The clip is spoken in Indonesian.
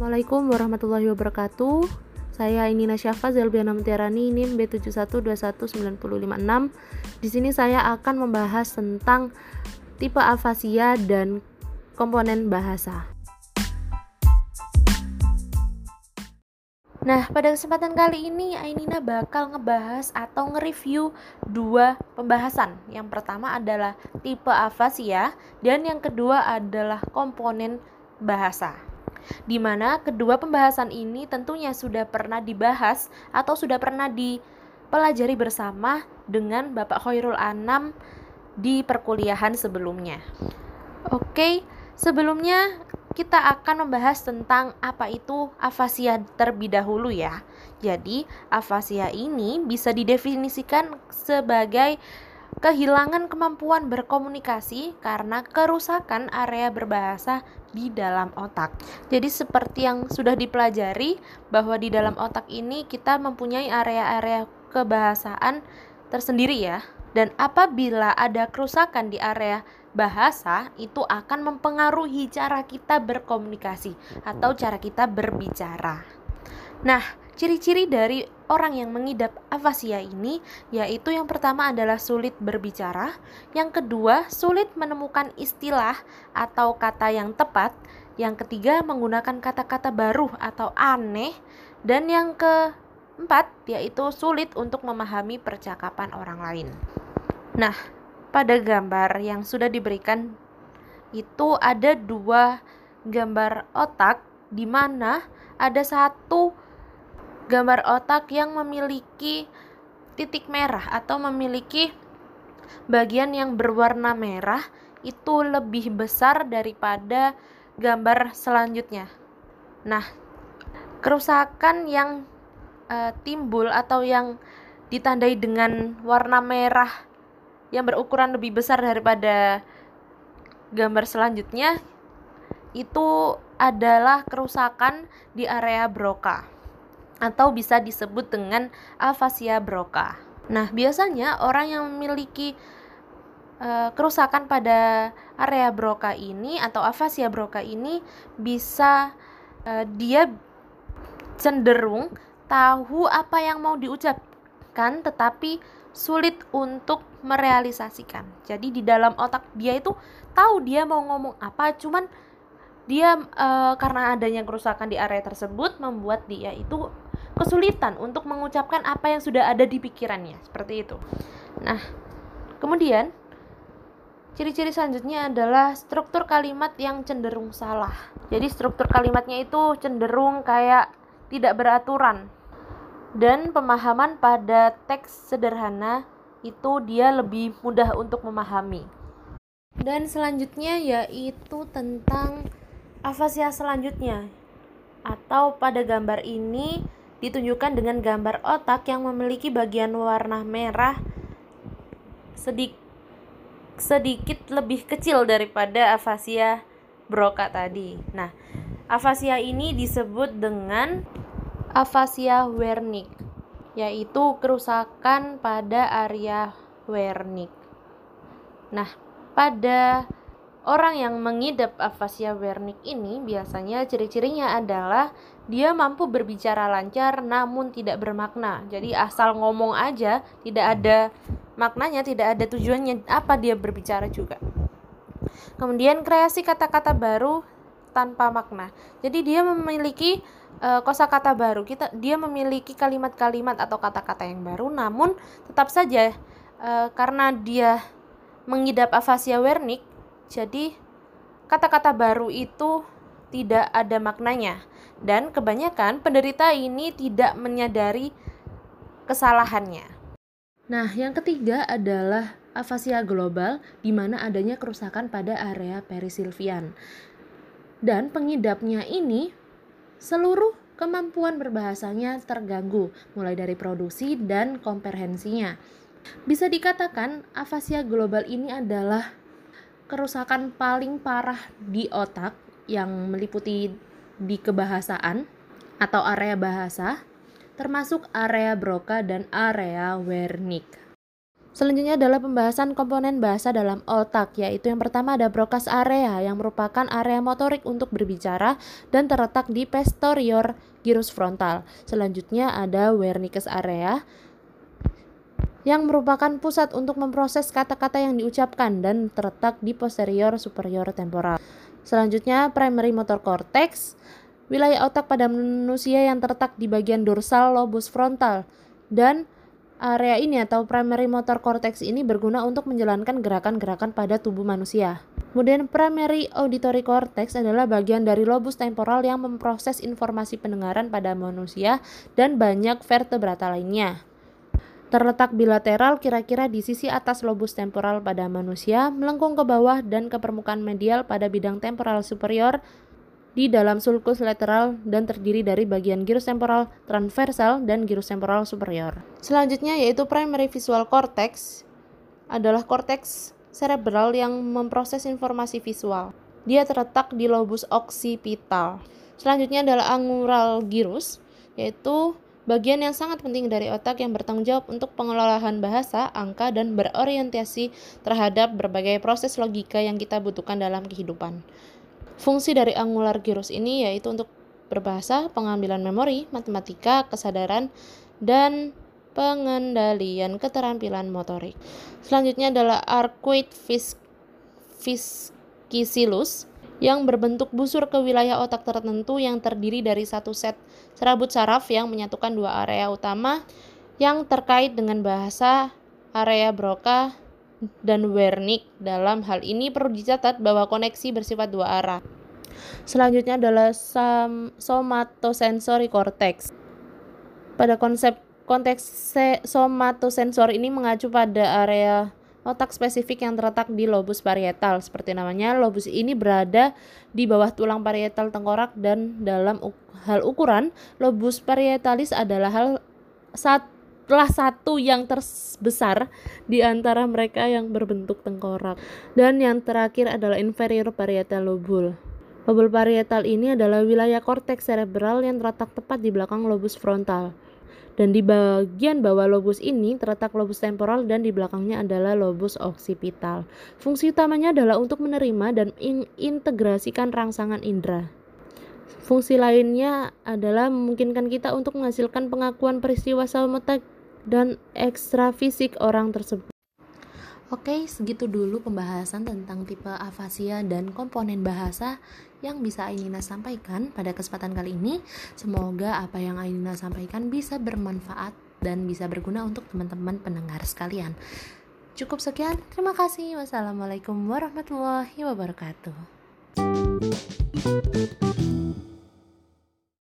Assalamualaikum warahmatullahi wabarakatuh. Saya Inina Syafa Zelbiana Mutiarani NIM B71219556. Di sini saya akan membahas tentang tipe afasia dan komponen bahasa. Nah, pada kesempatan kali ini Ainina bakal ngebahas atau nge-review dua pembahasan. Yang pertama adalah tipe afasia dan yang kedua adalah komponen bahasa di mana kedua pembahasan ini tentunya sudah pernah dibahas atau sudah pernah dipelajari bersama dengan Bapak Khairul Anam di perkuliahan sebelumnya. Oke, sebelumnya kita akan membahas tentang apa itu afasia terlebih dahulu ya. Jadi, afasia ini bisa didefinisikan sebagai kehilangan kemampuan berkomunikasi karena kerusakan area berbahasa di dalam otak. Jadi seperti yang sudah dipelajari bahwa di dalam otak ini kita mempunyai area-area kebahasaan tersendiri ya. Dan apabila ada kerusakan di area bahasa itu akan mempengaruhi cara kita berkomunikasi atau cara kita berbicara. Nah, Ciri-ciri dari orang yang mengidap afasia ini yaitu yang pertama adalah sulit berbicara, yang kedua sulit menemukan istilah atau kata yang tepat, yang ketiga menggunakan kata-kata baru atau aneh, dan yang keempat yaitu sulit untuk memahami percakapan orang lain. Nah, pada gambar yang sudah diberikan itu ada dua gambar otak di mana ada satu gambar otak yang memiliki titik merah atau memiliki bagian yang berwarna merah itu lebih besar daripada gambar selanjutnya. Nah, kerusakan yang e, timbul atau yang ditandai dengan warna merah yang berukuran lebih besar daripada gambar selanjutnya itu adalah kerusakan di area Broca atau bisa disebut dengan afasia Broca. Nah, biasanya orang yang memiliki uh, kerusakan pada area Broca ini atau afasia Broca ini bisa uh, dia cenderung tahu apa yang mau diucapkan tetapi sulit untuk merealisasikan. Jadi di dalam otak dia itu tahu dia mau ngomong apa, cuman dia e, karena adanya kerusakan di area tersebut membuat dia itu kesulitan untuk mengucapkan apa yang sudah ada di pikirannya, seperti itu. Nah, kemudian ciri-ciri selanjutnya adalah struktur kalimat yang cenderung salah. Jadi struktur kalimatnya itu cenderung kayak tidak beraturan. Dan pemahaman pada teks sederhana itu dia lebih mudah untuk memahami. Dan selanjutnya yaitu tentang afasia selanjutnya atau pada gambar ini ditunjukkan dengan gambar otak yang memiliki bagian warna merah sedik, sedikit lebih kecil daripada afasia Broca tadi. Nah, afasia ini disebut dengan afasia Wernicke, yaitu kerusakan pada area Wernicke. Nah, pada Orang yang mengidap afasia Wernicke ini biasanya ciri-cirinya adalah dia mampu berbicara lancar namun tidak bermakna. Jadi asal ngomong aja, tidak ada maknanya, tidak ada tujuannya apa dia berbicara juga. Kemudian kreasi kata-kata baru tanpa makna. Jadi dia memiliki uh, kosakata baru. Kita dia memiliki kalimat-kalimat atau kata-kata yang baru namun tetap saja uh, karena dia mengidap afasia Wernicke jadi, kata-kata baru itu tidak ada maknanya, dan kebanyakan penderita ini tidak menyadari kesalahannya. Nah, yang ketiga adalah afasia global, di mana adanya kerusakan pada area perisilvian. Dan pengidapnya ini seluruh kemampuan berbahasanya terganggu, mulai dari produksi dan komprehensinya. Bisa dikatakan afasia global ini adalah kerusakan paling parah di otak yang meliputi di kebahasaan atau area bahasa, termasuk area Broca dan area Wernicke. Selanjutnya adalah pembahasan komponen bahasa dalam otak, yaitu yang pertama ada brokas area yang merupakan area motorik untuk berbicara dan terletak di posterior gyrus frontal. Selanjutnya ada Wernicke's area yang merupakan pusat untuk memproses kata-kata yang diucapkan dan terletak di posterior superior temporal. Selanjutnya primary motor cortex, wilayah otak pada manusia yang terletak di bagian dorsal lobus frontal dan Area ini atau primary motor cortex ini berguna untuk menjalankan gerakan-gerakan pada tubuh manusia. Kemudian primary auditory cortex adalah bagian dari lobus temporal yang memproses informasi pendengaran pada manusia dan banyak vertebrata lainnya. Terletak bilateral kira-kira di sisi atas lobus temporal pada manusia, melengkung ke bawah dan ke permukaan medial pada bidang temporal superior di dalam sulcus lateral dan terdiri dari bagian gyrus temporal transversal dan gyrus temporal superior. Selanjutnya yaitu primary visual cortex adalah korteks cerebral yang memproses informasi visual. Dia terletak di lobus occipital. Selanjutnya adalah angular gyrus yaitu bagian yang sangat penting dari otak yang bertanggung jawab untuk pengelolaan bahasa, angka, dan berorientasi terhadap berbagai proses logika yang kita butuhkan dalam kehidupan. Fungsi dari angular gyrus ini yaitu untuk berbahasa, pengambilan memori, matematika, kesadaran, dan pengendalian keterampilan motorik. Selanjutnya adalah arcuate vis fiscicillus yang berbentuk busur ke wilayah otak tertentu yang terdiri dari satu set serabut saraf yang menyatukan dua area utama yang terkait dengan bahasa area Broca dan Wernicke. Dalam hal ini perlu dicatat bahwa koneksi bersifat dua arah. Selanjutnya adalah somatosensory cortex. Pada konsep konteks somatosensor ini mengacu pada area otak spesifik yang terletak di lobus parietal. Seperti namanya, lobus ini berada di bawah tulang parietal tengkorak dan dalam hal ukuran, lobus parietalis adalah hal sat satu yang terbesar di antara mereka yang berbentuk tengkorak. Dan yang terakhir adalah inferior parietal lobule. Lobul parietal ini adalah wilayah korteks cerebral yang terletak tepat di belakang lobus frontal. Dan di bagian bawah lobus ini terletak lobus temporal dan di belakangnya adalah lobus occipital. Fungsi utamanya adalah untuk menerima dan mengintegrasikan rangsangan indera. Fungsi lainnya adalah memungkinkan kita untuk menghasilkan pengakuan peristiwa somatik dan ekstrafisik orang tersebut. Oke, segitu dulu pembahasan tentang tipe afasia dan komponen bahasa yang bisa Ainina sampaikan pada kesempatan kali ini. Semoga apa yang Ainina sampaikan bisa bermanfaat dan bisa berguna untuk teman-teman pendengar sekalian. Cukup sekian, terima kasih. Wassalamualaikum warahmatullahi wabarakatuh.